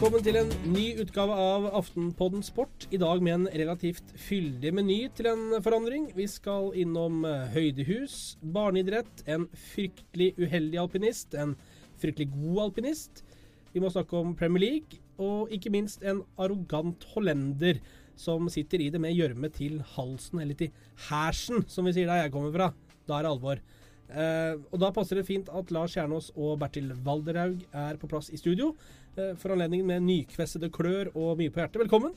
Velkommen til en ny utgave av Aftenpodden Sport. I dag med en relativt fyldig meny til en forandring. Vi skal innom eh, høydehus, barneidrett, en fryktelig uheldig alpinist, en fryktelig god alpinist. Vi må snakke om Premier League, og ikke minst en arrogant hollender som sitter i det med gjørme til halsen, eller til hersen, som vi sier der jeg kommer fra. Da er det alvor. Eh, og Da passer det fint at Lars Kjernås og Bertil Valderhaug er på plass i studio for anledningen med nykvessede klør og mye på hjertet. Velkommen.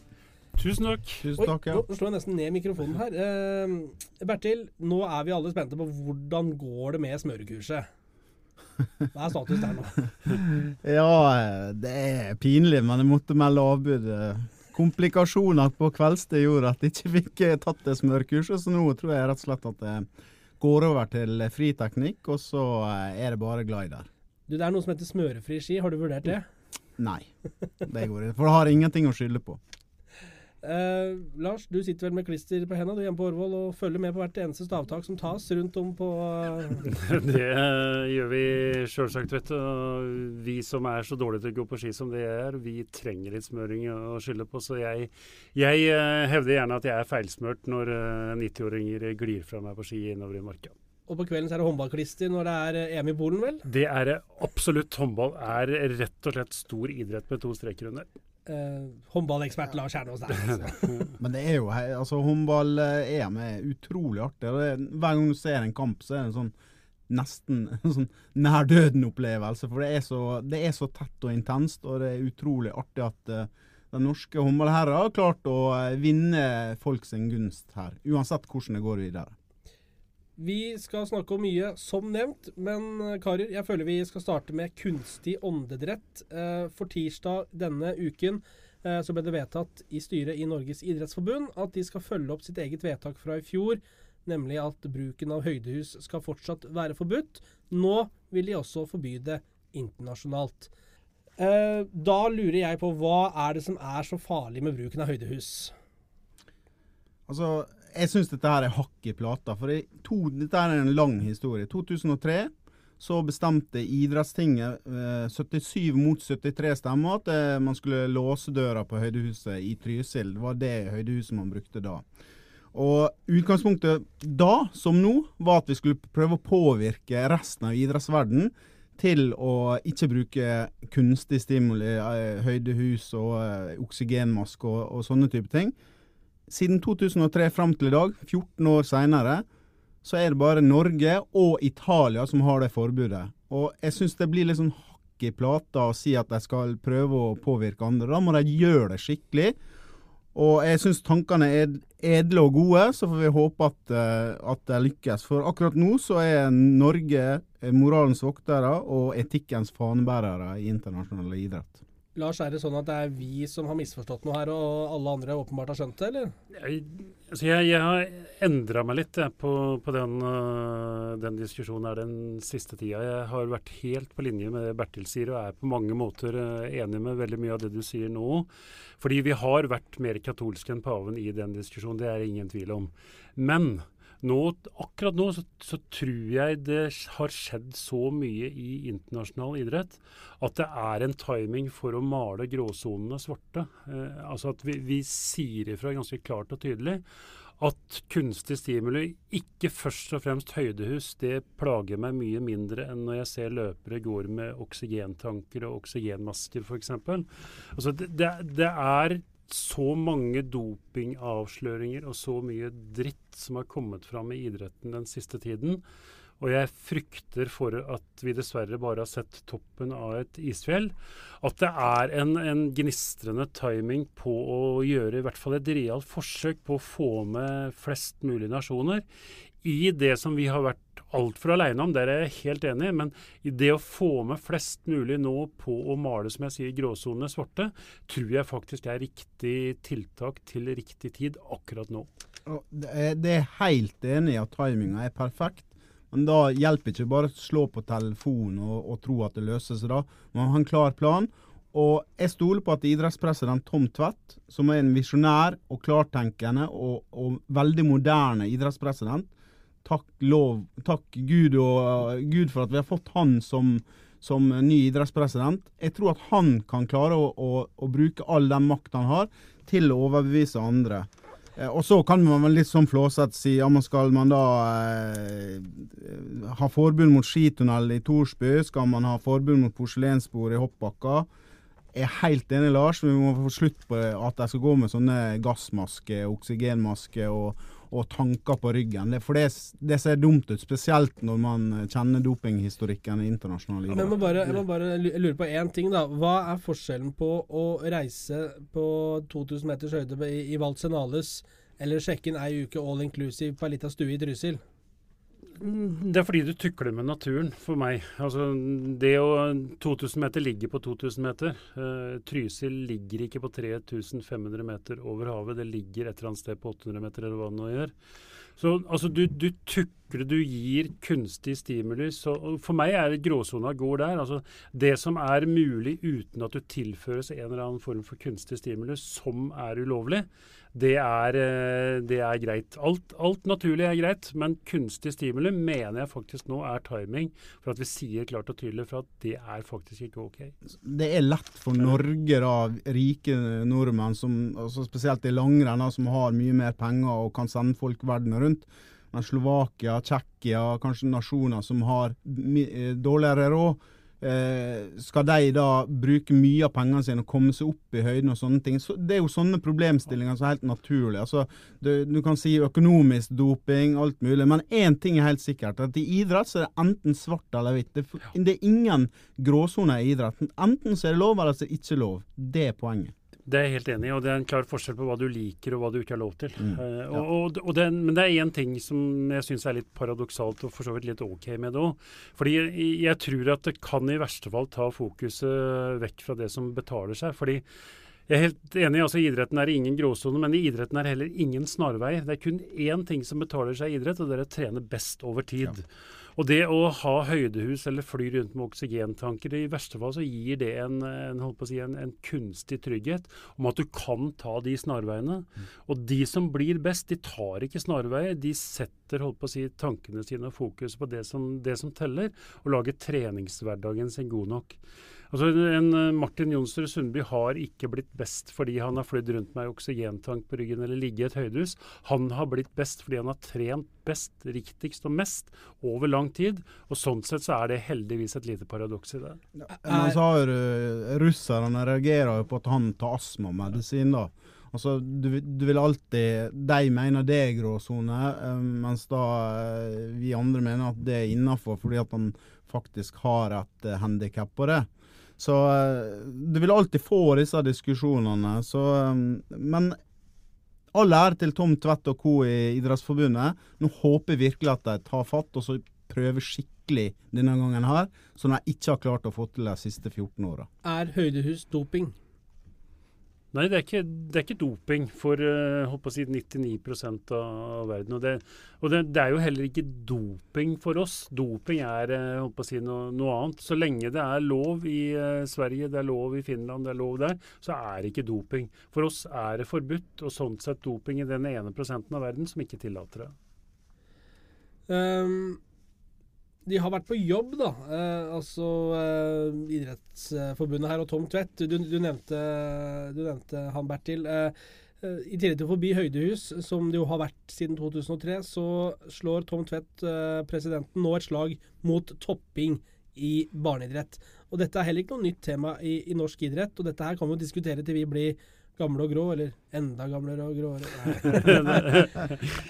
Tusen takk. Tusen takk, ja. Oi, nå slår jeg nesten ned mikrofonen her. Eh, Bertil, nå er vi alle spente på hvordan går det med smørekurset? Hva er status der nå? Ja, det er pinlig, men jeg måtte melde avbud. Komplikasjoner på kveldstid gjorde at jeg ikke fikk eh, tatt det smørekurset, så nå tror jeg rett og slett at det går over til friteknikk, og så eh, er det bare glider. Du, Det er noe som heter smørefri ski. Har du vurdert det? Nei, det går ikke. For det har ingenting å skylde på. Eh, Lars, du sitter vel med klister på hendene du er hjemme på Årvoll og følger med på hvert eneste stavtak som tas rundt om på eh, Det gjør vi sjølsagt, vet du. Vi som er så dårlige til å gå på ski som det er, vi trenger litt smøring å skylde på. Så jeg, jeg eh, hevder gjerne at jeg er feilsmørt når eh, 90-åringer glir fra meg på ski innover i marka. Og på kvelden så er det håndballklister når det er eh, EM i Polen, vel? Det er det absolutt. Håndball er rett og slett stor idrett med to streker under. Eh, håndballekspert Lars Kjernås der. Altså. Men det er jo altså håndball-EM er utrolig artig. Det, er- hver gang du ser en kamp, så er det en sånn nesten en sånn nær døden-opplevelse. For det er, så, det er så tett og intenst, og det er utrolig artig at uh, den norske håndballherren har klart å eh, vinne folk sin gunst her. Uansett hvordan det går videre. Vi skal snakke om mye, som nevnt, men eh, karer, jeg føler vi skal starte med kunstig åndedrett. Eh, For tirsdag denne uken eh, så ble det vedtatt i styret i Norges idrettsforbund at de skal følge opp sitt eget vedtak fra i fjor, nemlig at bruken av høydehus skal fortsatt være forbudt. Nå vil de også forby det internasjonalt. Da lurer jeg på hva er det som er så farlig med bruken av høydehus? Altså, jeg syns dette her er hakk i plata. For det, to, dette er en lang historie. I 2003 så bestemte idrettstinget eh, 77 mot 73 stemmer at eh, man skulle låse døra på høydehuset i Trysil. Det var det høydehuset man brukte da. Og utgangspunktet da, som nå, var at vi skulle prøve å påvirke resten av idrettsverdenen til å ikke bruke kunstig stimuli, eh, høydehus og eh, oksygenmaske og, og sånne type ting. Siden 2003 fram til i dag, 14 år seinere, så er det bare Norge og Italia som har det forbudet. Og jeg syns det blir litt sånn hakk i plata å si at de skal prøve å påvirke andre. Da må de gjøre det skikkelig. Og jeg syns tankene er edle og gode, så får vi håpe at, eh, at de lykkes. For akkurat nå så er Norge moralens voktere og etikkens fanebærere i internasjonal idrett. Lars, er det sånn at det er vi som har misforstått noe her, og alle andre åpenbart har skjønt det, eller? Jeg, altså jeg, jeg har endra meg litt jeg, på, på den, øh, den diskusjonen her den siste tida. Jeg har vært helt på linje med det Bertil sier, og er på mange måter øh, enig med veldig mye av det du sier nå. Fordi vi har vært mer katolske enn paven i den diskusjonen, det er ingen tvil om. Men nå, akkurat nå så, så tror jeg det har skjedd så mye i internasjonal idrett at det er en timing for å male gråsonene svarte. Eh, altså at vi, vi sier ifra ganske klart og tydelig at kunstig stimuli, ikke først og fremst høydehus, det plager meg mye mindre enn når jeg ser løpere går med oksygentanker og oksygenmasker f.eks. Altså det, det, det er så mange dopingavsløringer og så mye dritt som har kommet fram i idretten den siste tiden. Og jeg frykter for at vi dessverre bare har sett toppen av et isfjell. At det er en, en gnistrende timing på å gjøre i hvert fall et realt forsøk på å få med flest mulig nasjoner i det som vi har vært altfor aleine om, der er jeg helt enig, men i det å få med flest mulig nå på å male, som jeg sier, gråsonene svarte, tror jeg faktisk er riktig tiltak til riktig tid akkurat nå. Det er, det helt enig i at timinga er perfekt. Men da hjelper ikke bare å slå på telefonen og, og tro at det løser seg da. Man må ha en klar plan. Og jeg stoler på at idrettspresident Tom Tvedt, som er en visjonær og klartenkende og, og veldig moderne idrettspresident Takk, lov, takk Gud, og, Gud for at vi har fått han som, som ny idrettspresident. Jeg tror at han kan klare å, å, å bruke all den makta han har, til å overbevise andre. Eh, og så kan man litt sånn flåsete si ja, man skal man da eh, ha forbud mot skitunnel i Torsby? Skal man ha forbud mot porselensbord i hoppbakka? Jeg er helt enig, Lars. Vi må få slutt på at de skal gå med sånne gassmasker, oksygenmasker og, og tanker på ryggen. Det, for det, det, ser dumt ut, spesielt når man kjenner dopinghistorikken i internasjonale idrett. Men jeg bare, jeg må bare lure på én ting, da. Hva er forskjellen på å reise på 2000 meters høyde i, i Valsenales eller sjekke inn ei uke all inclusive på ei lita stue i Trysil? Det er fordi du tukler med naturen, for meg. Altså, det å 2000 meter ligger på 2000 meter. Uh, Trysil ligger ikke på 3500 meter over havet. Det ligger et eller annet sted på 800 meter, eller hva det nå gjør. Så altså, du, du tukler, du gir kunstig stimuli. Så, for meg er gråsona går der. Altså, det som er mulig uten at du tilføres en eller annen form for kunstig stimuli som er ulovlig, det er, eh, det er greit. Alt, alt, naturlig er greit, men kunstig stimuli mener jeg faktisk nå er timing for at vi sier klart og tydelig for at det er faktisk ikke OK. Det er lett for Norge, da, rike nordmenn, som, altså spesielt i langrenn, som har mye mer penger og kan sende folk verden rundt. Men Slovakia, Tsjekkia, kanskje nasjoner som har eh, dårligere råd Eh, skal de da bruke mye av pengene sine og komme seg opp i høyden og sånne ting? Så det er jo sånne problemstillinger som er helt naturlige. Altså, du, du, kan si økonomisk doping, alt mulig. Men én ting er helt sikkert. at I idrett så er det enten svart eller hvitt. Det, det, er ingen gråsoner i idretten. Enten så er det lov, eller så er det ikke lov. Det er poenget. Det er jeg helt enig i, og det er en klar forskjell på hva du liker og hva du ikke har lov til. Mm, uh, ja. og, og det, men det er én ting som jeg syns er litt paradoksalt, og for så vidt litt OK med det òg. Fordi jeg, jeg, tror at det kan i verste fall ta fokuset vekk fra det som betaler seg. fordi jeg er helt enig. altså Idretten er ingen gråsone, men i idretten er heller ingen snarveier. Det er kun én ting som betaler seg i idrett, og det er å trene best over tid. Ja. Og det å ha høydehus eller fly rundt med oksygentanker, i verste fall så gir det en, en, si, en, en kunstig trygghet om at du kan ta de snarveiene. Mm. Og de som blir best, de tar ikke snarveier. De setter holdt på å si, tankene sine og fokus på det som, det som teller, og lager treningshverdagen sin god nok. Altså en eh, Martin Jonsrud Sundby har ikke blitt best fordi han har flydd rundt med oksygentank på ryggen eller ligget i et høydehus. Han har blitt best fordi han har trent best, riktigst og mest over lang tid. Og Sånn sett så er det heldigvis et lite paradoks i det. Ja, men så har uh, Russerne reagerer jo på at han tar astmamedisin. da. Altså, du, du, vil alltid De mener det er gråsone, um, mens da uh, vi andre mener at det er innafor fordi at han faktisk har et uh, handikap på det. Så du vil alltid få disse diskusjonene. Så, men all ære til Tom Tvedt og co. i Idrettsforbundet. Nå håper jeg virkelig at de tar fatt og så prøver skikkelig denne gangen her, som de ikke har klart å få til de siste 14 åra. Er høydehus doping? Nei, det er ikke, det er ikke doping for uh, å si 99% av verden. Og, det, og det, det, er jo heller ikke doping for oss. Doping er uh, å si noe, noe, annet. Så lenge det er lov i uh, Sverige, det er lov i Finland, det er lov der, så er det ikke doping. For oss er det forbudt, og sånn sett doping i den ene prosenten av verden som ikke tillater det. Um de har vært på jobb, da. Eh, altså eh, Idrettsforbundet her og Tom Tvedt. Du, du, nevnte, du nevnte, han, Bertil. Eh, eh, I tillegg til å forby høydehus, som det jo har vært siden 2003, så slår Tom Tvedt, eh, presidenten, nå et slag mot topping i barneidrett. Og dette er heller ikke noe nytt tema i, i norsk idrett, og dette her kan vi jo diskutere til vi blir Gamle og grå, eller enda gamlere og gråere.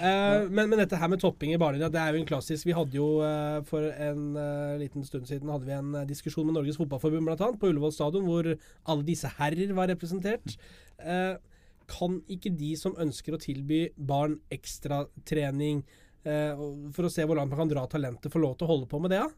uh, men, men, dette her med topping i barnelinja, det er jo en klassisk. Vi hadde jo uh, for en uh, liten stund siden hadde vi en diskusjon med Norges Fotballforbund annet, på Ullevål stadion, hvor alle disse herrer var representert. kan ikke de som ønsker å tilby barn ekstratrening for å se hvor langt man kan dra talentet, få lov til å holde på med det? Ja?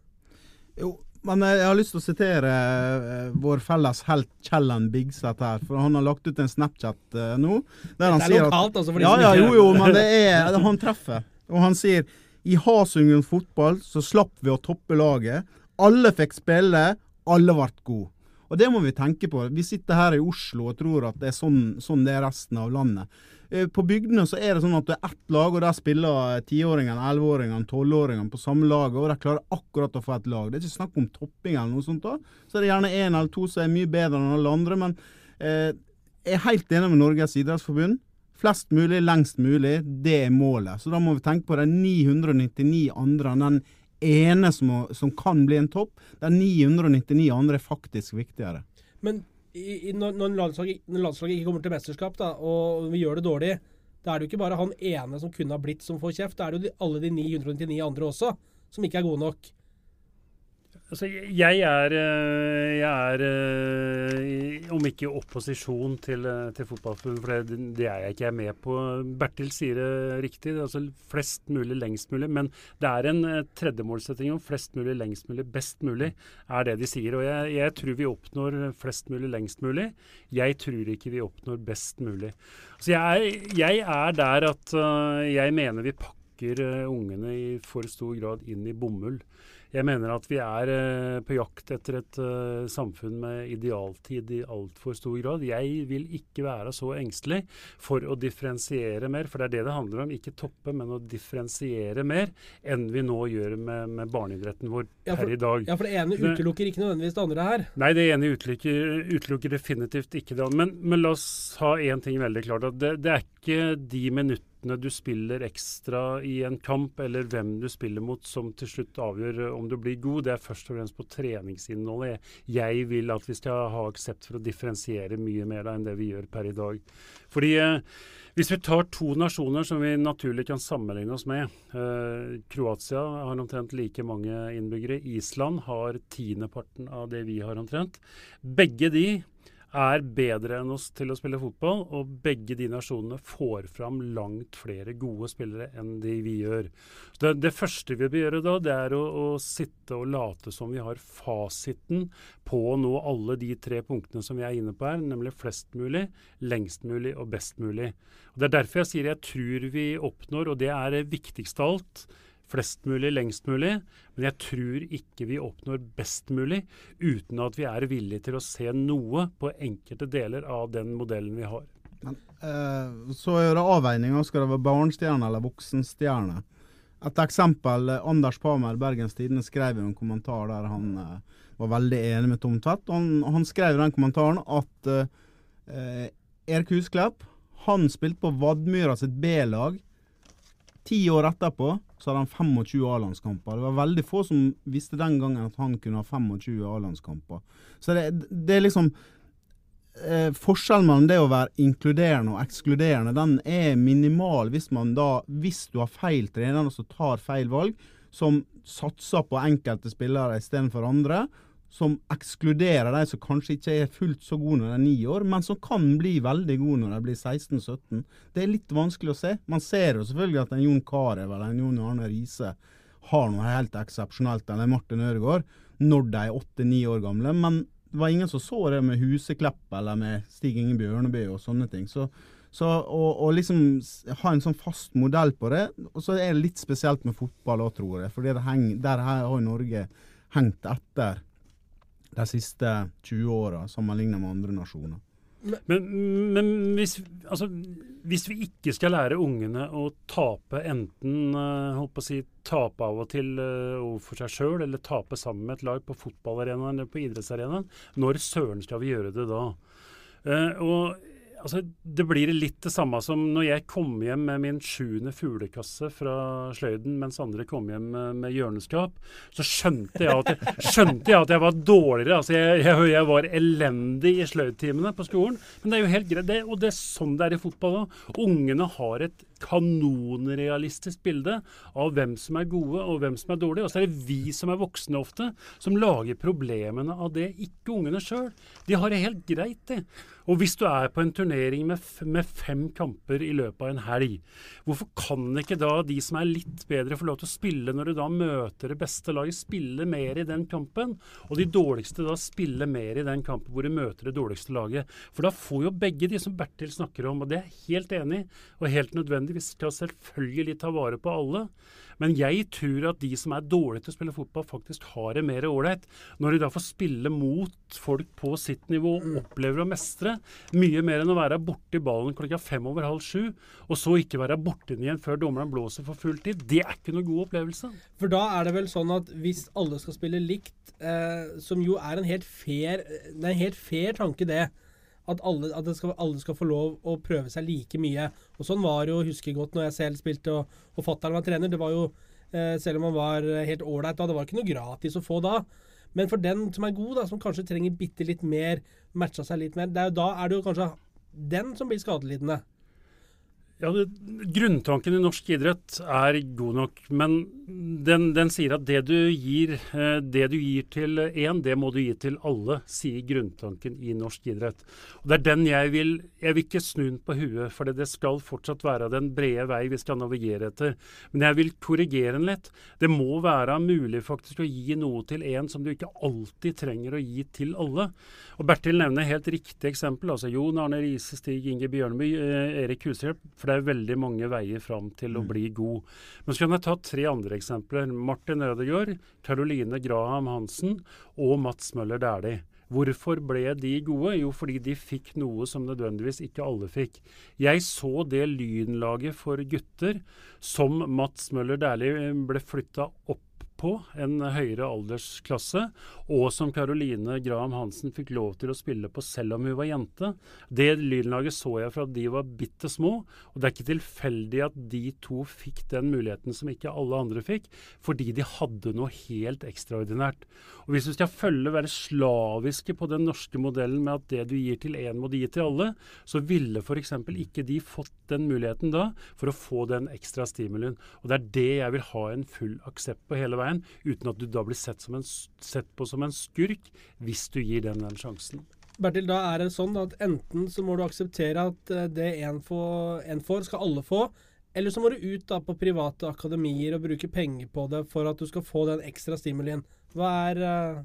Jo, men jeg har lyst til å sitere uh, vår felles helt Kjellan Bigseth her. For han har lagt ut en Snapchat uh, nå. Der han det er lokalt, altså? For de ja, ja, jo, jo, men det er Han treffer. Og han sier i Hasungen fotball så slapp vi å toppe laget. Alle fikk spille, alle ble gode. Og det må vi tenke på. Vi sitter her i Oslo og tror at det er sånn, sånn det er resten av landet. Eh, på bygdene så er det sånn at det er ett lag, og der spiller tiåringene, elleveåringene, tolvåringene på samme lag, og de klarer akkurat å få et lag. Det er ikke snakk om topping eller noe sånt. da. Så er det gjerne én eller to som er mye bedre enn alle andre, men eh, jeg er helt enig med Norges idrettsforbund. Flest mulig, lengst mulig, det er målet. Så da må vi tenke på de 999 andre enn den ene som, som kan bli en topp. De 999 andre er faktisk viktigere. Men i, når, når landslaget, når landslaget ikke kommer til mesterskap, da, og vi gjør det dårlig, da er det jo ikke bare han ene som kunne ha blitt som får kjeft. Da er det jo de, alle de 999 andre også som ikke er gode nok. Altså, jeg er, eh, jeg er eh, om ikke opposisjon til, eh, til Fotballforbundet, for det, det, er jeg ikke. Er med på Bertil sier det riktig. Altså flest mulig, lengst mulig. Men det er en tredjemålsetting om flest mulig, lengst mulig, best mulig, er det de sier. Og jeg, jeg tror vi oppnår flest mulig, lengst mulig. Jeg tror ikke vi oppnår best mulig. Så jeg, jeg er der at jeg mener vi pakker ungene i for stor grad inn i bomull. Jeg mener at vi er eh, på jakt etter et uh, samfunn med idealtid i altfor stor grad. Jeg vil ikke være så engstelig for å differensiere mer, for det er det det handler om. Ikke toppe, men å differensiere mer enn vi nå gjør med, med barneidretten vår ja, for, her i dag. Ja, for det ene utelukker ikke nødvendigvis det andre her? Nei, det ene utelukker, utelukker definitivt ikke det. Men, men la oss ha én ting veldig klart. at det, det er ikke de minuttene minuttene du spiller ekstra i en kamp, eller hvem du spiller mot, som til slutt avgjør eh, om du blir god. Det er først og fremst på treningsinnholdet. Jeg vil at vi skal ha aksept for å differensiere mye mer da, enn det vi gjør per i dag. Fordi eh, hvis vi tar to nasjoner som vi naturlig kan sammenligne oss med eh, Kroatia har omtrent like mange innbyggere. Island har tiendeparten av det vi har omtrent. Begge de er bedre enn oss til å spille fotball, og begge de nasjonene får fram langt flere gode spillere enn de vi gjør. Det, det, første vi bør gjøre da, det er å, å, sitte og late som vi har fasiten på å nå alle de tre punktene som vi er inne på her, nemlig flest mulig, lengst mulig og best mulig. Og Det er derfor jeg sier jeg tror vi oppnår, og det er det viktigste av alt, flest mulig, lengst mulig. Men jeg tror ikke vi oppnår best mulig uten at vi er villige til å se noe på enkelte deler av den modellen vi har. Men, eh, så er det avveininger. Skal det være barnestjerne eller voksenstjerne? Et eksempel. Eh, Anders Pamer, Bergens Tidende, skrev en kommentar der han eh, var veldig enig med Tom Tvedt. Han, han skrev i den kommentaren at eh, Erik Husklepp han spilte på Vadmyra sitt B-lag Ti år etterpå så hadde han 25 A-landskamper. Det var veldig få som visste den gangen at han kunne ha 25 A-landskamper. Så det, det, er liksom eh, Forskjellen mellom det å være inkluderende og ekskluderende, den er minimal hvis man da, hvis du har feil trener som tar feil valg, som satser på enkelte spillere istedenfor andre, som ekskluderer de som kanskje ikke er fullt så gode når de er ni år, men som kan bli veldig gode når de blir 16-17. Det er litt vanskelig å se. Man ser jo selvfølgelig at en Jon Carew eller en Jon Arne Riise har noe helt eksepsjonelt, eller Martin Ødegaard, når de er åtte-ni år gamle. Men det var ingen som så det med Huseklepp eller med Stig Inge Bjørneby og sånne ting. Så, så å, å, liksom ha en sånn fast modell på det, og så er det litt spesielt med fotball òg, tror jeg. For der har Norge hengt etter de siste 20 åra, sammenlignet med andre nasjoner. Men, men hvis, altså, hvis, vi ikke skal lære ungene å tape, enten uh, holdt på å si, tape av og til uh, overfor seg sjøl, eller tape sammen med et lag på fotballarenaen eller på idrettsarenaen, når søren skal vi gjøre det da? Uh, og altså, Det blir litt det samme som når jeg kom hjem med min sjuende fuglekasse fra sløyden, mens andre kom hjem med, hjørneskap. Så skjønte jeg, jeg, skjønte jeg at jeg var dårligere. altså Jeg, jeg, jeg var elendig i sløydtimene på skolen. Men det er jo helt greit. Det, og det er sånn det er i fotball òg. Ungene har et kanonrealistisk bilde av hvem som er gode og hvem som er dårlige. Og så er det vi som er voksne ofte, som lager problemene av det, ikke ungene sjøl. De har det helt greit, det. Og hvis du er på en turnering med, med, fem kamper i løpet av en helg, hvorfor kan ikke da de som er litt bedre, få lov til å spille når du da møter det beste laget, spille mer i den kampen? Og de dårligste da spille mer i den kampen hvor du møter det dårligste laget. For da får jo begge de som Bertil snakker om, og det er jeg helt enig og helt nødvendig, Vi skal selvfølgelig ta vare på alle. Men jeg tror at de som er dårlige til å spille fotball, faktisk har det mer ålreit. Når de da får spille mot folk på sitt nivå og opplever å mestre. Mye mer enn å være borti ballen klokka fem over halv sju, og så ikke være borti den igjen før dommeren blåser for full tid. Det er ikke noe god opplevelse. For da er det vel sånn at hvis alle skal spille likt, eh, som jo er en helt fair, det er en helt fair tanke, det. At, alle, at skal, alle, skal, få lov å prøve seg like mye. Og Sånn var det jo, husker jeg godt, når jeg selv spilte og, og fatter'n var trener. Det var jo, eh, Selv om han var helt ålreit da, det var ikke noe gratis å få da. Men for den som er god, da, som kanskje trenger bitte litt mer, matcha seg litt mer, er da er det jo kanskje den som blir skadelidende. Ja, det, Grunntanken i norsk idrett er god nok, men den, den sier at det du, gir, eh, det du gir til én, det må du gi til alle, sier grunntanken i norsk idrett. Og Det er den jeg vil Jeg vil ikke snu den på huet, for det skal fortsatt være den brede vei vi skal navigere etter. Men jeg vil korrigere den litt. Det må være mulig faktisk å gi noe til én som du ikke alltid trenger å gi til alle. Og Bertil nevner helt riktig eksempel. altså Jon Arne Riise, Stig Inge Bjørneby, eh, Erik Hushjelp. For det er veldig mange veier fram til å mm. bli god. Men så kan jeg ta tre andre eksempler. Martin Ødegaard, Caroline Graham Hansen og Mats Møller Dæhlie. Hvorfor ble de gode? Jo, fordi de fikk noe som nødvendigvis ikke alle fikk. Jeg så det lynlaget for gutter som Mats Møller Dæhlie ble flytta opp på en høyere aldersklasse, og som Caroline Graham Hansen fikk lov til å spille på selv om hun var jente. Det lynlaget så jeg fra de var bitte små, og det er ikke tilfeldig at de to fikk den muligheten som ikke alle andre fikk, fordi de hadde noe helt ekstraordinært. Og Hvis du skal følge, være slaviske på den norske modellen med at det du gir til én, må du gi til alle, så ville f.eks. ikke de fått den muligheten da for å få den ekstra stimulien. Og Det er det jeg vil ha en full aksept på hele veien, uten at du da blir sett, en, sett på som en skurk hvis du gir den den sjansen. Bertil, da er det sånn at enten så må du akseptere at eh, det en får, får skal alle få. Eller så må du ut da på private akademier og bruke penger på det for at du skal få den ekstra stimulien. Hva er uh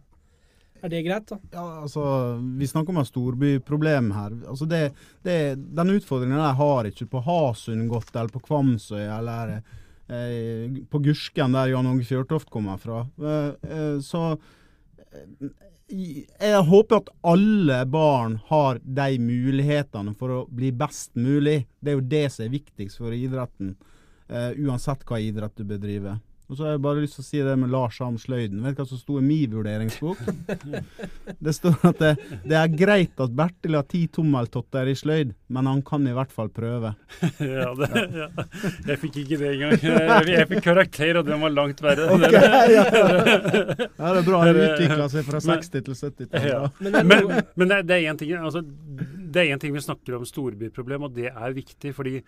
er det greit, da? Ja, altså, Vi snakker om et storbyproblem her. Altså det, det, den utfordringen der har ikke på Hasund gått, eller på Kvamsøy eller eh, på Gursken, der Jan Åge Fjørtoft kommer fra. Eh, eh, så eh, jeg håper at alle barn har de mulighetene for å bli best mulig. Det er jo det som er viktigst for idretten, eh, uansett hva idrett du bedriver. Og så har jeg bare lyst til å si det med Lars om Sløyden. Vet du hva som sto i min vurderingsbok? det står at det, det, er greit at Bertil har ti tommeltotter i sløyd, men han kan i hvert fall prøve. ja, det, ja. Jeg fikk ikke det engang. Jeg, jeg fikk karakter, og den var langt verre. Okay, ja. ja, det er bra. Han utvikla seg fra 60 til 70-tallet. Ja. Men, men, det er én ting, altså, ting vi snakker om storbyproblem, og det er viktig. fordi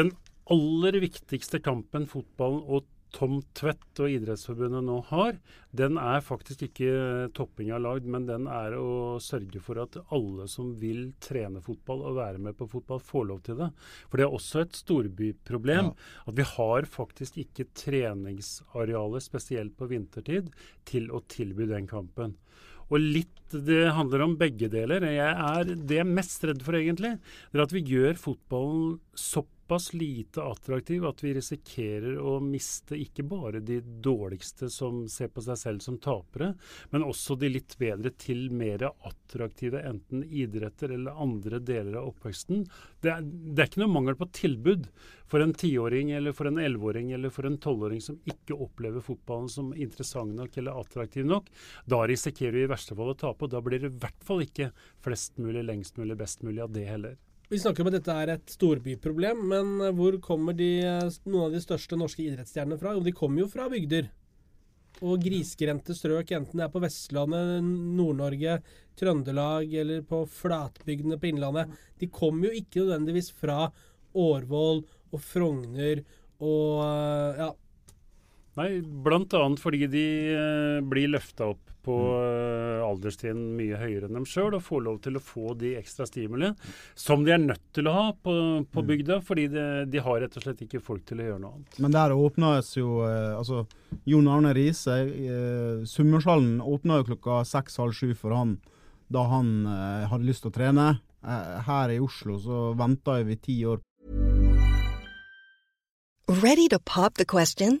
den aller viktigste kampen fotballen og Tom Tvedt og Idrettsforbundet nå har, den er faktisk ikke toppinga lagd, men den er å sørge for at alle som vil trene fotball og være med på fotball, får lov til det. For det er også et storbyproblem ja. at vi har faktisk ikke treningsarealer, spesielt på vintertid, til å tilby den kampen. Og litt Det handler om begge deler. Jeg er, det jeg er mest redd for, egentlig, det er at vi gjør fotballen såpass såpass lite attraktiv at vi risikerer å miste ikke bare de dårligste som ser på seg selv som tapere, men også de litt bedre til mer attraktive enten idretter eller andre deler av oppveksten. Det er, det er ikke noe mangel på tilbud for en tiåring eller for en elleveåring eller for en tolvåring som ikke opplever fotballen som interessant nok eller attraktiv nok. Da risikerer vi i verste fall å tape, og da blir det i hvert fall ikke flest mulig, lengst mulig, best mulig av det heller. Vi snakker om at dette er et storbyproblem, men eh, hvor kommer de, eh, noen av de største norske idrettsstjernene fra? De kommer jo fra bygder. Og grisgrendte strøk, enten det er på Vestlandet, Nord-Norge, Trøndelag eller på flatbygdene på Innlandet. De kommer jo ikke nødvendigvis fra Årvoll og Frogner og eh, ja. Nei, bl.a. fordi de blir løfta opp på uh, alderstrinn mye høyere enn dem sjøl, og får lov til å få de ekstra stimuli som de er nødt til å ha på, på mm. bygda, fordi de, de, har rett og slett ikke folk til å gjøre noe annet. Men der åpnes jo uh, altså Jon Arne Riise, eh, Summershallen åpna jo klokka seks-halv sju for han da han eh, hadde lyst til å trene. her i Oslo så venta vi ti år Ready to pop the question?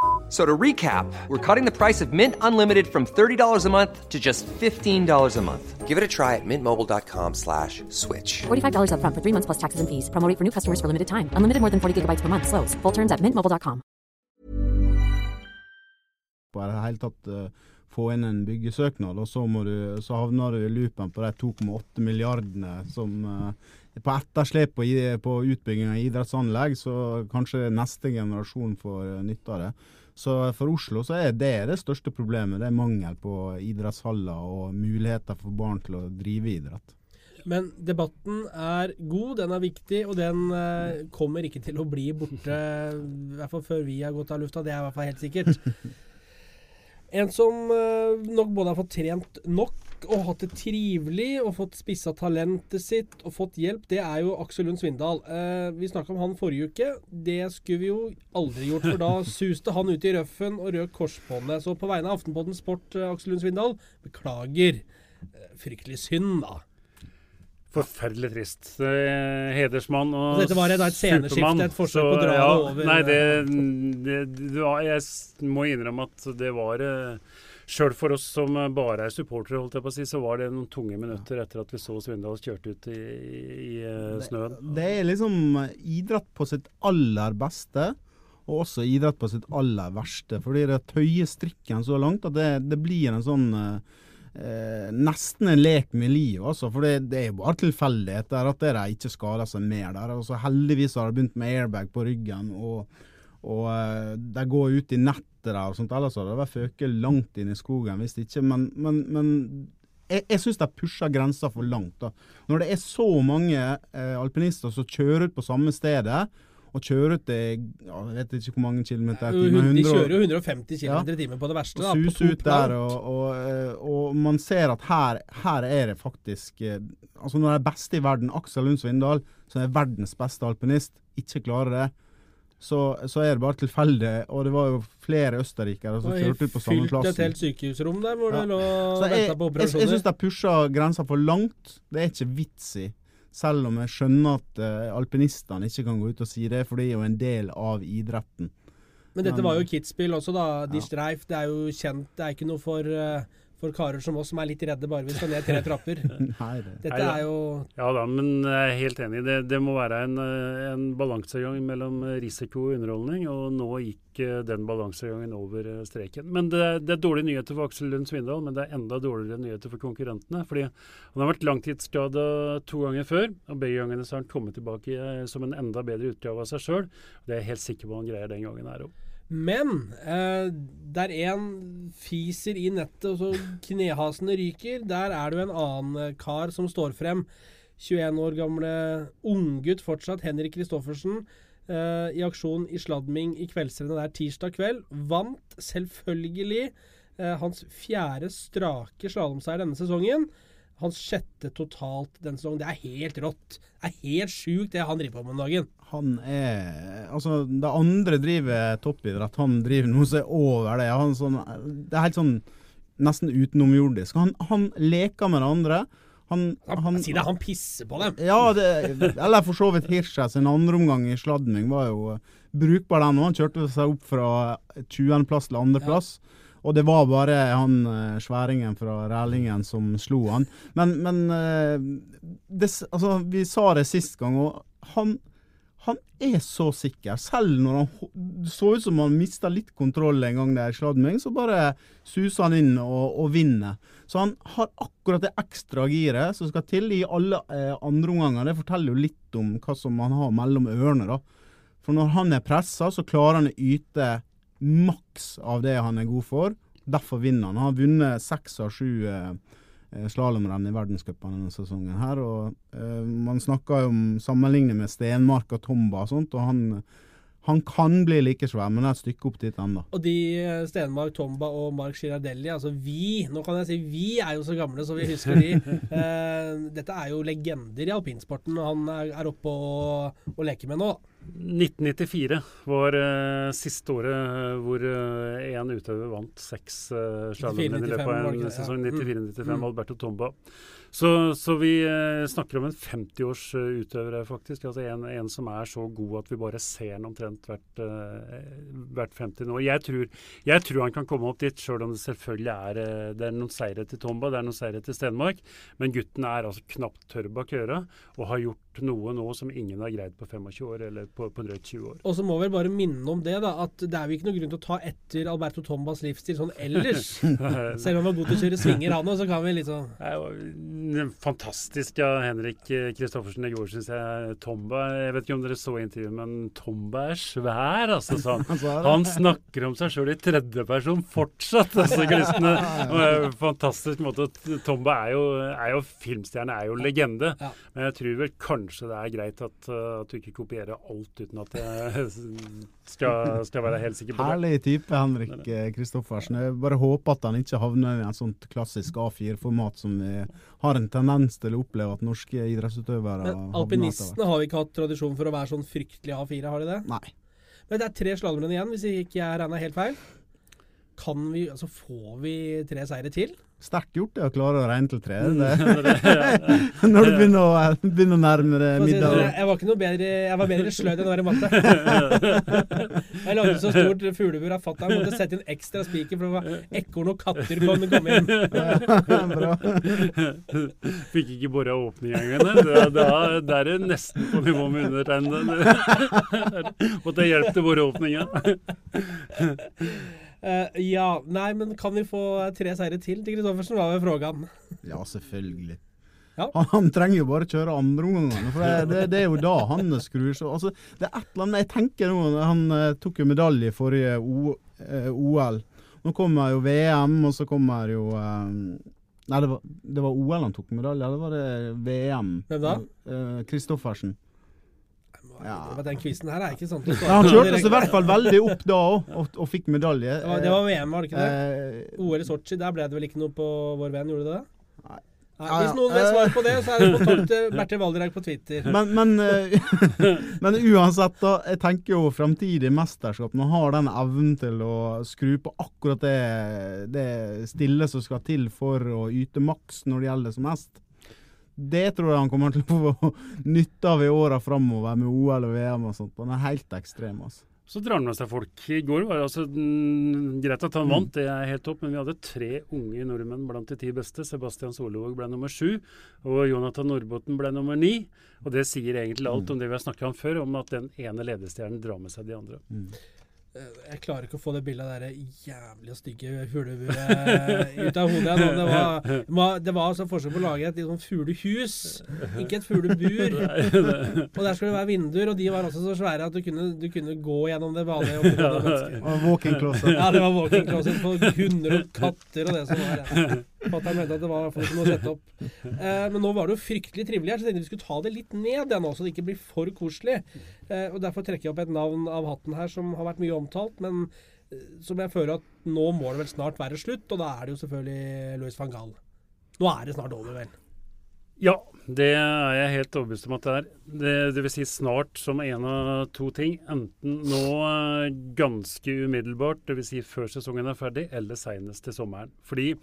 So to recap, we're cutting the price of Mint Unlimited from $30 a month to just $15 a month. Give it a try at mintmobile.com slash switch. $45 up front for three months plus taxes and fees. Promo for new customers for limited time. Unlimited more than 40 gigabytes per month. Slows. Full terms at mintmobile.com. Det er helt tatt uh, få inn en byggesøknad, og så, må du, så havner du i loopen på de 2,8 milliardene som er på etterslep på, i- på utbygging av idrettsanlegg, så kanskje neste generasjon får eh, nytte av det. Så for Oslo så er det det største problemet. Det er mangel på idrettshaller og muligheter for barn til å drive idrett. Men debatten er god, den er viktig, og den eh, kommer ikke til å bli borte. I hvert fall før vi har gått av lufta. Det er i hvert fall helt sikkert. En som eh, nok både har fått trent nok og hatt det trivelig og fått spissa talentet sitt og fått hjelp, det er jo Aksel Lund Svindal. Eh, vi snakka om han forrige uke. Det skulle vi jo aldri gjort, for da suste han ut i røffen og røk korsbåndet. Så på vegne av Aftenpodden Sport, eh, Aksel Lund Svindal, beklager. Eh, Fryktelig synd, da. Forferdelig trist. Eh, hedersmann og supermann. dette var da et sceneskift, et forsøk på å dra ja, det over. Nei, det, det, det var, Jeg må innrømme at det var Sjøl for oss som bare er supportere, holdt jeg på å si, så var det noen tunge minutter etter at vi så Svindal kjørte ut i, i, eh, snøen. Det er liksom idrett på sitt aller beste, og også idrett på sitt aller verste. Fordi det tøyer strikken så langt at det, det blir en sånn eh, eh, Nesten en lek med livet, altså. For det, det er jo bare tilfeldigheter at de ikke skader seg mer der. Og så heldigvis har de begynt med airbag på ryggen, og, og eh, de går ut i nettet der og sånt. Ellers hadde det vært føket langt inn i skogen hvis ikke. Men, men, men jeg, jeg syns de pusher grensa for langt. da. Når det er så mange eh, alpinister som kjører ut på samme stedet, og kjører ut det jeg vet ikke hvor mange kilometer i timen, De kjører jo 150 km Ja. i timen på det verste. og Da, suser ut der, og, og, eh, og man ser at her, her er det faktisk eh, Altså Når de beste i verden, Aksel Lund Svindal, som er verdens beste alpinist, ikke klarer det, så, så er det bare tilfeldig. Og det var jo flere østerrikere som kjørte ut på samme Fylte et helt sykehusrom der hvor Ja. det lå og venta på jeg, jeg syns de pusha grensa for langt. Det er ikke vits i. Selv om jeg skjønner at uh, alpinistene ikke kan gå ut og si det, for det er jo en del av idretten. Men dette Men- var jo Kitzbühel også, da. De Ja. Streif. Det er jo kjent. Det er ikke noe for, eh, for karer som oss som er litt redde bare vi skal ned tre trapper. Nei, det. Dette er jo Ja da, men jeg er helt enig. Det, det må være en, en balansegang mellom risiko og underholdning, og nå gikk eh, den balansegangen over eh, streken. Men det, det er dårlige nyheter for Aksel Lund Svindal, men det er enda dårligere nyheter for konkurrentene. fordi han har vært langtidsskada to ganger før, og begge gangene så har han kommet tilbake eh, som en enda bedre utgave av seg sjøl. Det er jeg helt sikker på han greier den gangen her òg. Men eh, der en fiser i nettet, og så knehasene ryker, der er det jo en annen eh, kar som står frem. 21 år gamle unggutt fortsatt, Henrik Kristoffersen, eh, i aksjon i Sladming i kveldsrennet der tirsdag kveld. Vant selvfølgelig eh, hans fjerde strake slalåmseier denne sesongen. Hans sjette totalt denne sesongen. Det er helt rått. Det er helt sjukt det han driver på med om dagen. Han er Altså, de andre driver toppidrett, han driver noe som er over det. Han sånn, det er helt sånn nesten utenomjordisk. Han, han leker med det andre. Han, Han, si det, han pisser på dem. Ja, det, eller for så vidt Hirscher sin andre omgang i sladming var jo brukbar den. og Han kjørte seg opp fra 20.-plass til andreplass. Og det var bare han eh, sværingen fra Rælingen som slo han. Men, men eh, det, altså, vi sa det sist gang, og han, han er så sikker. Selv når han det så ut som han mista litt kontroll en gang der i sladming, så bare suser han inn og, og vinner. Så han har akkurat det ekstra giret som skal til i alle eh, andre omganger. Det forteller jo litt om hva som han har mellom ørene, da. For når han er pressa, så klarer han å yte maks av det han er god for. Derfor vinner han. Han har vunnet seks av sju eh, slalåmrenn i verdenscupen denne sesongen. her, og eh, Man snakker jo om sammenligning med Stenmark og Tomba og sånt, og han, han kan bli like svær, men det er et stykke opp dit ennå. Og de eh, Stenmark, Tomba og Mark Girardelli, altså vi Nå kan jeg si vi er jo så gamle så vi husker de. Eh, dette er jo legender i alpinsporten, han er, er oppe og, og leker med nå. 1994 var uh, siste året eh, hvor én utøver vant seks uh, slalåmrenn i løpet av en det? sesong. Ja. 94-95, Mm. Alberto Tomba. Så, så vi uh, snakker om en 50-års eh, utøver her, faktisk. Altså en, en som er så god at vi bare ser han omtrent hvert, eh, hvert 50 år. Jeg tror, jeg tror han kan komme opp dit, sjøl om det selvfølgelig er, eh, det er noen seire til Tomba, det er noen seire til Stenmark. Men gutten er altså knapt tørr bak øra og har gjort noe nå som ingen har greid på 25 år, eller på, på drøyt 20 år. Og så må vi bare minne om det, da, at det er jo ikke noe grunn til å ta etter Alberto Tombas livsstil sånn ellers. Selv om han var god til å kjøre svinger, han òg, så kan vi liksom Det var fantastisk av Henrik Kristoffersen i går, syns jeg. Tomba Jeg vet ikke om dere så intervjuet, men Tomba er svær, altså. Sånn. han. Han snakker om seg sjøl i tredjeperson fortsatt, altså, Kristne. Fantastisk måte. Tomba er jo, er jo filmstjerne, er jo legende. Men jeg tror vel kanskje det er greit at, uh, at du ikke kopierer alt uten at jeg skal, skal være helt sikker på det. Herlig type, Henrik eh, Kristoffersen. Jeg bare håper at han ikke havner i en sånt klassisk A4-format som vi har en tendens til å oppleve at norske idrettsutøvere Men alpinistene har vi ikke hatt tradisjon for å være sånn fryktelig A4, har de det? Nei. Men det er tre slalåmrenn igjen, hvis ikke jeg regna helt feil. Kan vi, altså Får vi tre seire til? Sterkt gjort det å klare å regne til tre. Det. Når du begynner å, begynner å nærme deg middag. jeg var ikke noe bedre Jeg var bedre sløyd enn å være i matte. Jeg lagde så stort fuglebur av fatter'n måtte sette inn ekstra spiker, for det var ekorn og katter på å komme inn. Ja, Fikk ikke bora åpning engang. Da, er det nesten på nivå med undertegnede. Måtte jeg hjelpe til boreåpninga. Eh, ja, nei, men kan vi få tre seire til til Kristoffersen, var vel frågan. Ja, selvfølgelig. Ja. Han, han trenger jo bare kjøre andreomgangene, for det, det, det er jo da han skrur seg altså, Det er et eller annet Jeg tenker nå Han uh, tok jo medalje i forrige o, uh, OL. Nå kommer jo VM, og så kommer jo eh, Nei, det var, det var OL han tok medalje, eller var det VM? Hvem da? Eh, Kristoffersen. Ja. Men Den quizen her er ikke sånn til å Ja, han svare på kjørte seg i hvert fall veldig opp da òg, og, og fikk medalje. Det var, det var VM, var det ikke det? Eh, OL i Sotsji, der ble det vel ikke noe på vår venn, gjorde det det? Nei. Nei, hvis noen vet svaret på det, så er det kontakt til Bertil Valderhaug på Twitter. Men, men, eh, men uansett, da. Jeg tenker jo fremtidig mesterskap. Man har den evnen til å skru på akkurat det, det stille som skal til for å yte maks når det gjelder som mest. Det tror jeg han kommer til å få nytte av i åra framover med OL og VM og sånt. Han er helt ekstrem, altså. Så drar han med seg folk. I går var det altså mm, greit at han vant, det er helt topp, men vi hadde tre unge nordmenn blant de ti beste. Sebastian Solvåg ble nummer sju, og Jonathan Nordbotten ble nummer ni. Og det sier egentlig alt om det vi har snakka om før, om at den ene ledestjernen drar med seg de andre. Eh, Jeg klarer ikke å få det bildet av det jævlig stygge fugleburet ut av hodet. nå. Det var, det var altså forskjell på å lage et litt sånn fuglehus, ikke et fuglebur. Og der skulle det være vinduer, og de var også så svære at du kunne, du kunne gå gjennom det vanlige. Det var Walking closet. Ja, det var walking closet på hunder og katter og det som var. Ja. Fatter'n mente at det var for noe å sette opp. Eh, men nå var det jo fryktelig trivelig her, så jeg tenkte vi skulle ta det litt ned, igjen, så det ikke blir for koselig. Eh, og Derfor trekker jeg opp et navn av hatten her som har vært mye omtalt, men eh, som jeg føler at nå må det vel snart være slutt, og da er det jo selvfølgelig Louis van Gaal. Nå er det snart over, vel. Ja, det er jeg helt overbevist om at det er. Det, det vil si snart som en av to ting. Enten nå eh, ganske umiddelbart, dvs. Si før sesongen er ferdig, eller senest til sommeren. Fordi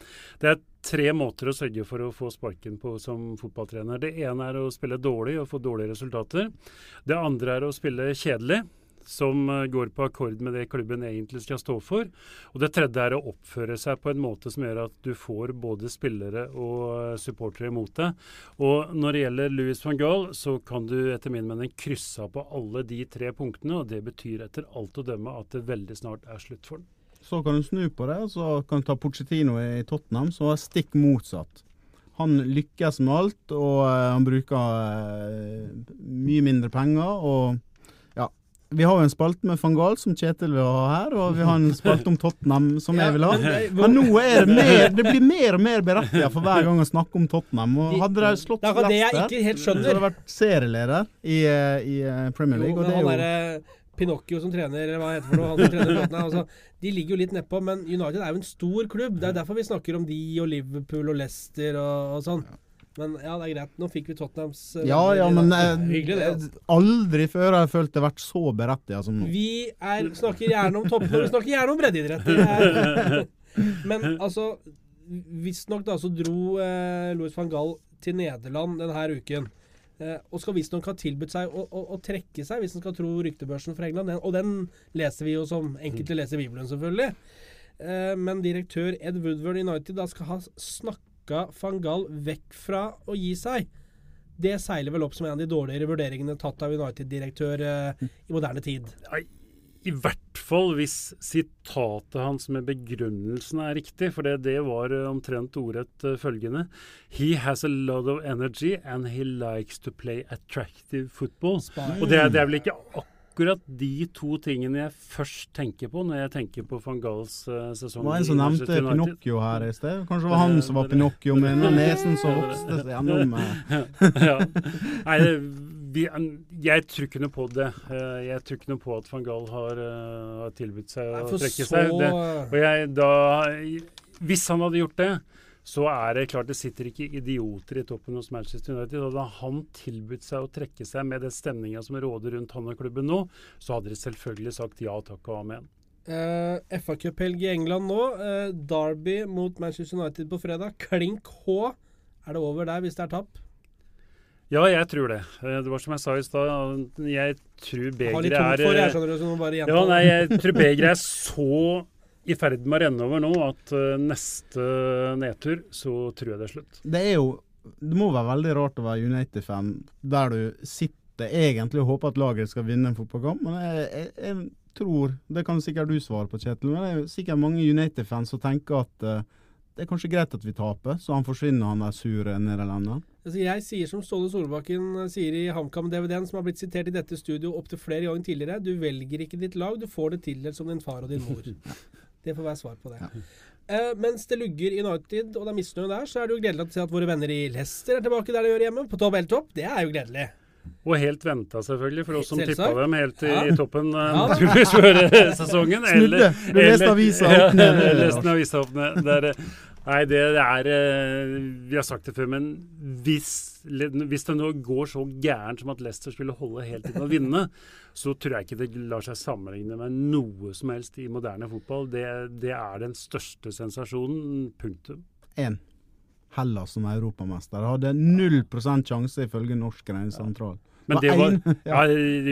det er tre måter å sørge for å få sparken på som fotballtrener. Det ene er å spille dårlig og få dårlige resultater. Det andre er å spille kjedelig som eh, går på akkord med det klubben egentlig skal stå for. Og det tredje er å oppføre seg på en måte som gjør at du får både spillere og eh, supportere imot deg. Og når det gjelder Louis van Gaal, så kan du etter min mening krysse av på alle de tre punktene. Og det betyr etter alt å dømme at det veldig snart er slutt for den. Så kan du snu på det, og så kan du ta Pochettino i Tottenham, som var stikk motsatt. Han lykkes med alt, og uh, han bruker mye mindre penger. og vi har jo en spalte med van Gaal som Kjetil vil ha her, og vi har en spalte om Tottenham som jeg vil ha. Men nå er det mer Det blir mer og mer berettiget for hver gang å snakke om Tottenham. Og hadde de slått Leicester, det jeg ikke helt skjønner. så hadde de vært serieleder i, i eh, Premier League. Jo, og det han er jo Pinocchio som trener, eller hva heter det for noe, han som trener Tottenham, altså, de ligger jo litt nedpå, men United er jo en stor klubb. Det er derfor vi snakker om de og Liverpool og Leicester og, og sånn. Men ja, det er greit. Nå fikk vi Tottenhams uh, Ja, ja, men eh, Hyggelig, det. Altså. aldri før har jeg følt det vært så berettiget som nå. Vi er, snakker gjerne om toppen, vi snakker gjerne om breddeidrett. Det er- Men altså Visstnok da så dro eh, Louis van Gaal til Nederland denne uken. Eh, og skal visstnok ha tilbudt seg å, å, å trekke seg, hvis en skal tro ryktebørsen fra England. Den, og den leser vi jo som enkelte leser Bibelen, selvfølgelig. Eh, men direktør Ed Woodward i United da skal ha snakka van Gaal vekk fra å gi seg. Det seiler vel opp som en av de dårligere vurderingene tatt av United-direktør eh, i moderne tid. Nei, I hvert fall hvis sitatet hans med begrunnelsen er riktig, for det, det var eh, omtrent ordrett eh, følgende He has a lot of energy and he likes to play attractive football. Og det, er- det er vel ikke akkurat de to tingene jeg først tenker på når jeg tenker på van Gaals eh, sesong. Det var en som nevnte Pinocchio her i sted. Kanskje det var han som var Pinocchio med nesen som vokste seg gjennom eh, ja. Nei, det- vi, jeg tror ikke noe på det. Eh, Jeg tror ikke noe på at van Gaal har, eh, har tilbudt seg å trekke seg. Det, og jeg, da, hvis han hadde gjort det, så er det klart det sitter ikke idioter i toppen hos Manchester United. Hadde han tilbudt seg å trekke seg med den stemninga som råder rundt han og klubben nå, så hadde de selvfølgelig sagt ja takk og amen. Uh, FA-cuphelg i England nå. Uh, Derby mot Manchester United på fredag. Klink H. Er det over der hvis det er tap? Ja, jeg tror det. Eh, Det var som jeg sa i stad, jeg tror begeret er Ja, er så i ferd med å renne over nå at eh, neste nedtur, så tror jeg det er slutt. Det er jo Det må være veldig rart å være United-fan der du sitter egentlig og håper at laget skal vinne en fotballkamp, men jeg, jeg, jeg tror Det kan sikkert du svare på, Kjetil, men det er jo sikkert mange United-fans som tenker at uh, det er kanskje greit at vi taper, så han forsvinner, han der sure nederlenderen. Altså, jeg sier som Ståle Solbakken eh, sier i HamKam-DVD-en, som har blitt sitert i dette studio opptil flere ganger tidligere. Du velger ikke ditt lag, du får det tildelt som din far og din mor. Det får være svar på det. Eh, mens det lugger i United, og det er misnøye der, så er det jo gledelig å se at våre venner i Leicester er tilbake der de gjør hjemme, på topp eller topp. Det er jo gledelig. Og helt venta, selvfølgelig, for oss som tippa dem helt i, Ja. i toppen eh, Ja naturligvis før sesongen. Snudde. Du leste avisa opp ned, Ja, leste avisa opp ned. Det er, eh, nei, det er eh, Vi har sagt det før, men hvis, hvis det nå går så gærent som at Leicester skulle holde helt inn og vinne, så tror jeg ikke det lar seg sammenligne med noe som helst i moderne fotball. Det, det er den største sensasjonen. Punktum. Én. Hellas som europamester hadde null prosent sjanse ifølge Norsk regnesentral. Men det var, ja,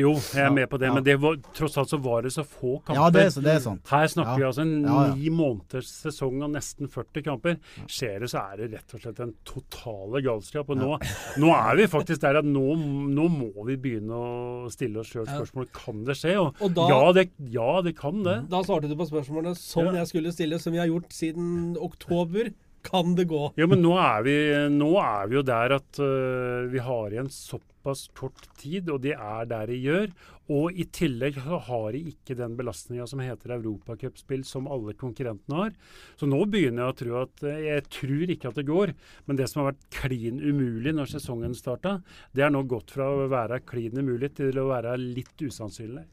jo, jeg er med på det, men det var, tross alt så var det så få kamper. Ja, det er, det er sant. Her snakker Ja. vi altså en Ja, ja. ni måneders sesong og nesten 40 kamper. Skjer det, så er det rett og slett en totale galskap. Og nå, nå er vi faktisk der at nå, nå må vi begynne å stille oss sjøl spørsmål kan det skje. Og, Og da- ja, det, ja, det kan det. Da svarte du på spørsmålet som Ja. jeg skulle stille, som vi har gjort siden oktober. Kan det gå? Ja, men nå er vi, nå er vi jo der at uh, vi har igjen såpass såpass kort tid, og de er der de gjør. Og i tillegg har de ikke den belastninga som heter europacupspill, som alle konkurrentene har. Så nå begynner jeg å tro at eh, Jeg tror ikke at det går, men det som har vært klin umulig når sesongen starta, det er nå gått fra å være klin umulig til å være litt usannsynlig.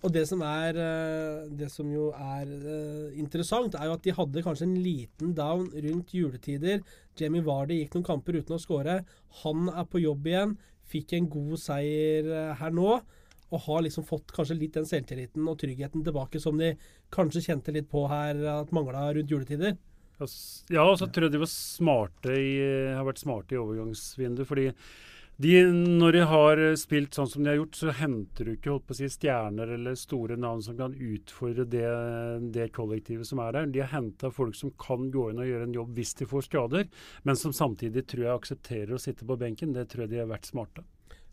Og det som, er, eh, det som jo er eh, interessant, er jo at de hadde kanskje en liten down rundt juletider. Jamie Vardy gikk noen kamper uten å skåre. Han er på jobb igjen. Fikk en god seier eh, her nå. Og har liksom fått kanskje litt den selvtilliten og tryggheten tilbake som de kanskje kjente litt på her at mangla rundt juletider. Ja, og så tror jeg de var smarte i, har vært smarte i overgangsvinduet. fordi de, når de har spilt sånn som de har gjort, så henter du ikke holdt på å si, stjerner eller store navn som kan utfordre det, det kollektivet som er der. De har henta folk som kan gå inn og gjøre en jobb hvis de får skader, men som samtidig tror jeg aksepterer å sitte på benken. Det tror jeg de har vært smarte.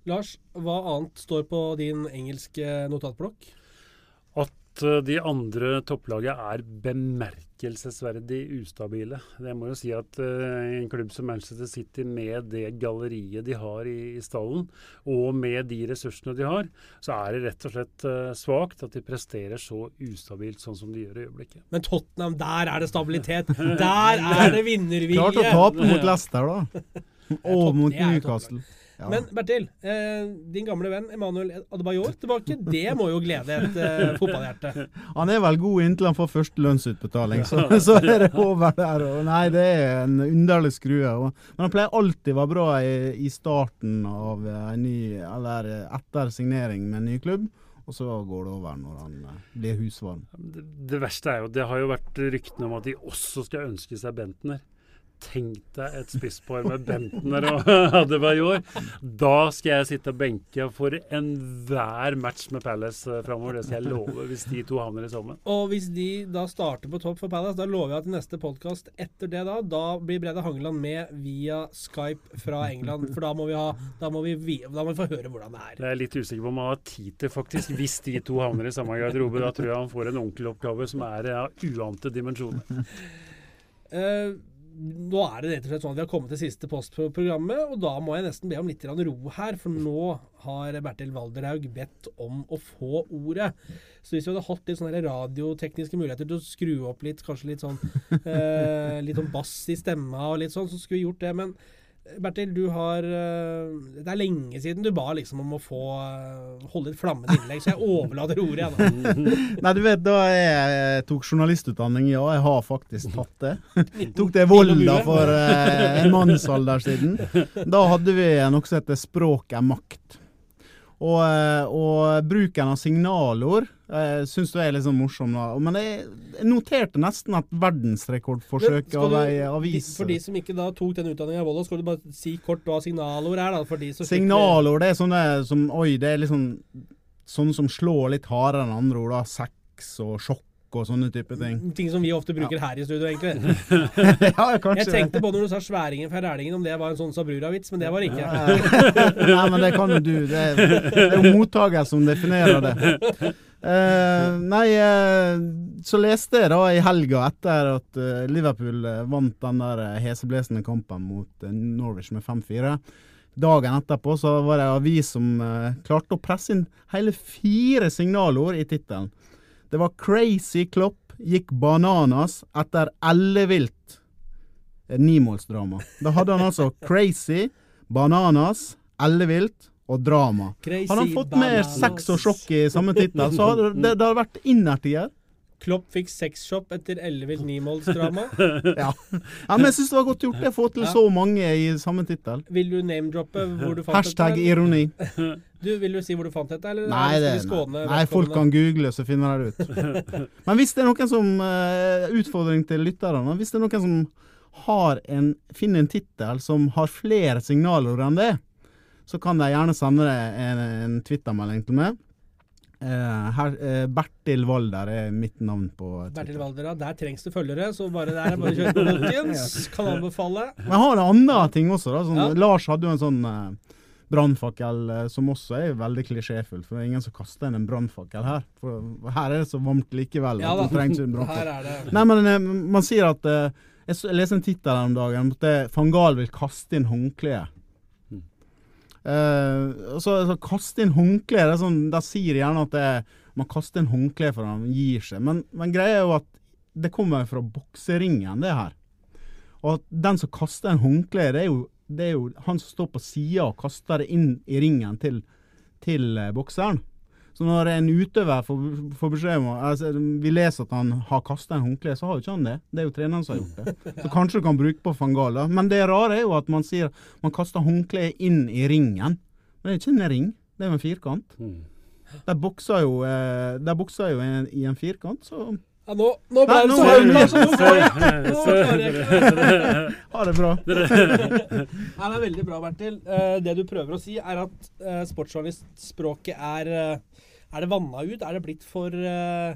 Lars, hva annet står på din engelske notatblokk? At uh, de andre topplagene er bemerkelsesverdig ustabile. Det må jo si at uh, en klubb som Manchester City med det galleriet de har i, i, stallen, og med de ressursene de har, så er det rett og slett uh, svakt at de presterer så ustabilt sånn som de gjør i øyeblikket. Men Tottenham, der er det stabilitet! Der er det vinnervilje! Klart å tape mot Leicester, da. og mot Newcastle. Ja. Men Bertil, eh, din gamle venn Emanuel Adebayor tilbake. Det må jo glede et eh, fotballhjerte. Han er vel god inntil han får første lønnsutbetaling, så, så, er det over der. Og nei, det er en underlig skrue. Men han pleier alltid å være bra i, i starten av en ny, eller etter signering med en ny klubb. Og så går det over når han eh, blir husvarm. Det, det verste er jo, det har jo vært ryktene om at de også skal ønske seg Bentner. Tenk deg et spisspar med Bentner og Adebayor. Da skal jeg sitte og benke for enhver match med Palace uh, framover. Det skal jeg love, hvis de to havner i sammen. Og hvis de da starter på topp for Palace, da lover jeg at neste podkast etter det, da da blir Brede Hangeland med via Skype fra England. For da må vi, ha, da må vi, da må vi få høre hvordan det er. Det er litt usikker på om han har tid til, faktisk. Hvis de to havner i samme garderobe, da tror jeg han får en onkeloppgave som er av uante dimensjoner. Uh, nå er det rett og slett sånn at vi har kommet til siste post på programmet, og da må jeg nesten be om litt ro her. For nå har Bertil Valderhaug bedt om å få ordet. Så hvis vi hadde hatt litt sånne radiotekniske muligheter til å skru opp litt, kanskje litt sånn eh, litt sånn bass i stemma og litt sånn, så skulle vi gjort det. Men Bertil, du har eh, Det er lenge siden du ba liksom om å få eh, holde et flammende innlegg, så jeg overlater ordet igjen. Nei, du vet, da jeg tok journalistutdanning, ja, jeg har faktisk tatt det. tok det Volda for eh, en mannsalder siden. Da hadde vi noe som heter Språk er makt. Og, og bruken av signalord jeg syns du er litt sånn morsom. da. Men jeg, noterte nesten at verdensrekordforsøket av ei avis For de som ikke da tok den utdanninga i Volda, skal du bare si kort hva signalord er? da? For de signalord det er sånne som Oi, det er liksom sånn som slår litt hardere enn andre ord. da, Sex og sjokk og sånne type ting. Ting som vi ofte bruker ja. her i studio, egentlig. ja, kanskje. Jeg tenkte på når du sa 'sværingen fra rælingen', om det var en sånn Sabrura-vits, men det var det ikke. Nei, men det kan jo du. Det er, det er jo mottaker som definerer det. Uh, nei, uh, så leste jeg da i helga, etter at uh, Liverpool vant den der heseblesende kampen mot Norwich med 5-4. Dagen etterpå så var det en avis som klarte å presse inn hele fire signalord i tittelen. Det var 'Crazy Klopp gikk bananas etter ellevilt nimålsdrama'. Da hadde han altså 'Crazy', 'Bananas', 'Ellevilt' og drama. Crazy hadde han fått med sex og sjokk i samme tittel, så hadde det, det hadde vært innertier. Klopp fikk sexshop etter ellevilt nimålsdrama. ja. ja, men jeg syns det var godt gjort å få til ja. så mange i samme tittel. Vil du name-droppe hvor du fant Hashtag dette? Hashtag ironi. Du, Vil du si hvor du fant dette? Eller nei, det, nei, nei folk kan google, så finner de det ut. men hvis det er noen som uh, Utfordring til lytterne. Hvis det er noen som har en, finner en tittel som har flere signaler enn det, så kan de gjerne sende en, en Twitter-melding til meg. Uh, her, uh, Bertil Valder er mitt navn på Twitter. Bertil Valder, ja. Der trengs det følgere, så bare der er bare kjør på, folkens. Kan anbefale. Men jeg har andre ting også. da sånn, ja. Lars hadde jo en sånn uh, brannfakkel som også er veldig klisjéfull, for det er ingen som kaster inn en brannfakkel her. For her er det så varmt likevel ja, det trengs en brannfakkel. Nei, men man sier at Jeg leste en tittel her om dagen at van Gahl vil kaste inn håndkleet. Og så, kaste inn håndkle. det sånn, sier de gjerne at det man kaster inn håndkle for han gir seg. Men, men greia er jo at det kommer fra bokseringen, det her. Og at den som kaster en håndkle, det er jo, det er jo han som står på sida og kaster det inn i ringen til, til eh, bokseren. Så når en utøver får, får beskjed om altså, Vi leser at han har kasta en håndkle, så har jo ikke han det. Det er jo treneren som har gjort det. Så kanskje du kan bruke på Fangala. Men det rare er jo at man sier man kaster håndkleet inn i ringen. Men det er ikke en ring, det er jo en firkant. Mm. Der bokser jo, eh, der bokser jo i en firkant, så Ja, nå, nå ble det så høyt, altså. Nå får jeg- nå klarer jeg ikke. ha det bra. Nei, det er veldig bra, Bertil. Eh, det du prøver å si, er at uh, sportsjournalistspråket er eh, Er det vanna ut? Er det blitt for eh,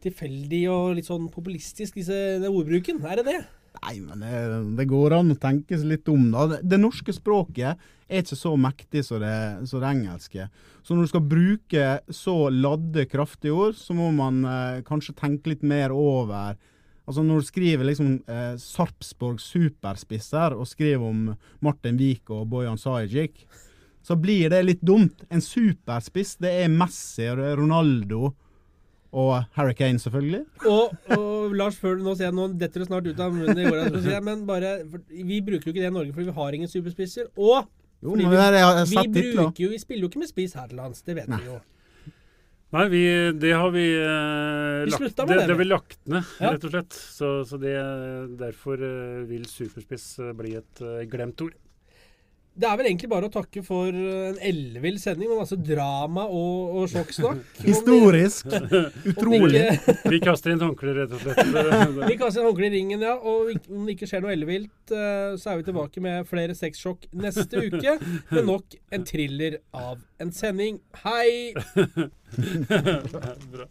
tilfeldig og litt sånn populistisk, disse, ordbruken? Er det det? Nei, men det, det går an å tenke seg litt om, da. Det, det norske språket er ikke så mektig som det, det engelske. Så når du skal bruke så ladde, kraftige ord, så må man eh, kanskje tenke litt mer over Altså Når du skriver liksom eh, Sarpsborg superspisser og skriver om Martin Wiik og Bojan Sajic, så blir det litt dumt. En superspiss, det er Messi og Ronaldo og Harry Kane, selvfølgelig. Og, og Lars, før du nå ser jeg nå detter det snart ut av munnen i går, jeg men bare, for, vi bruker jo ikke det i Norge fordi vi har ingen superspisser. Og Jo, er- jeg har vi, vi, bruker jo, vi spiller jo ikke med spiss her til lands, det vet Nei. vi jo. Nei, vi, det har vi eh, Vi lagt, det, det, det vi. vi lagt ned, Ja. rett og slett. Så, så det, derfor eh, vil superspiss eh, bli et eh, glemt ord. Det er vel egentlig bare å takke for en ellevill sending med masse drama og, og sjokksnakk. Historisk. Utrolig. Ikke- Vi kaster inn håndkleet, rett og slett. Vi kaster inn håndkle i ringen, ja. Og om det ikke skjer noe ellevilt, eh, så er vi tilbake med flere sexsjokk neste uke. Med nok en thriller av en sending. Hei! Bra.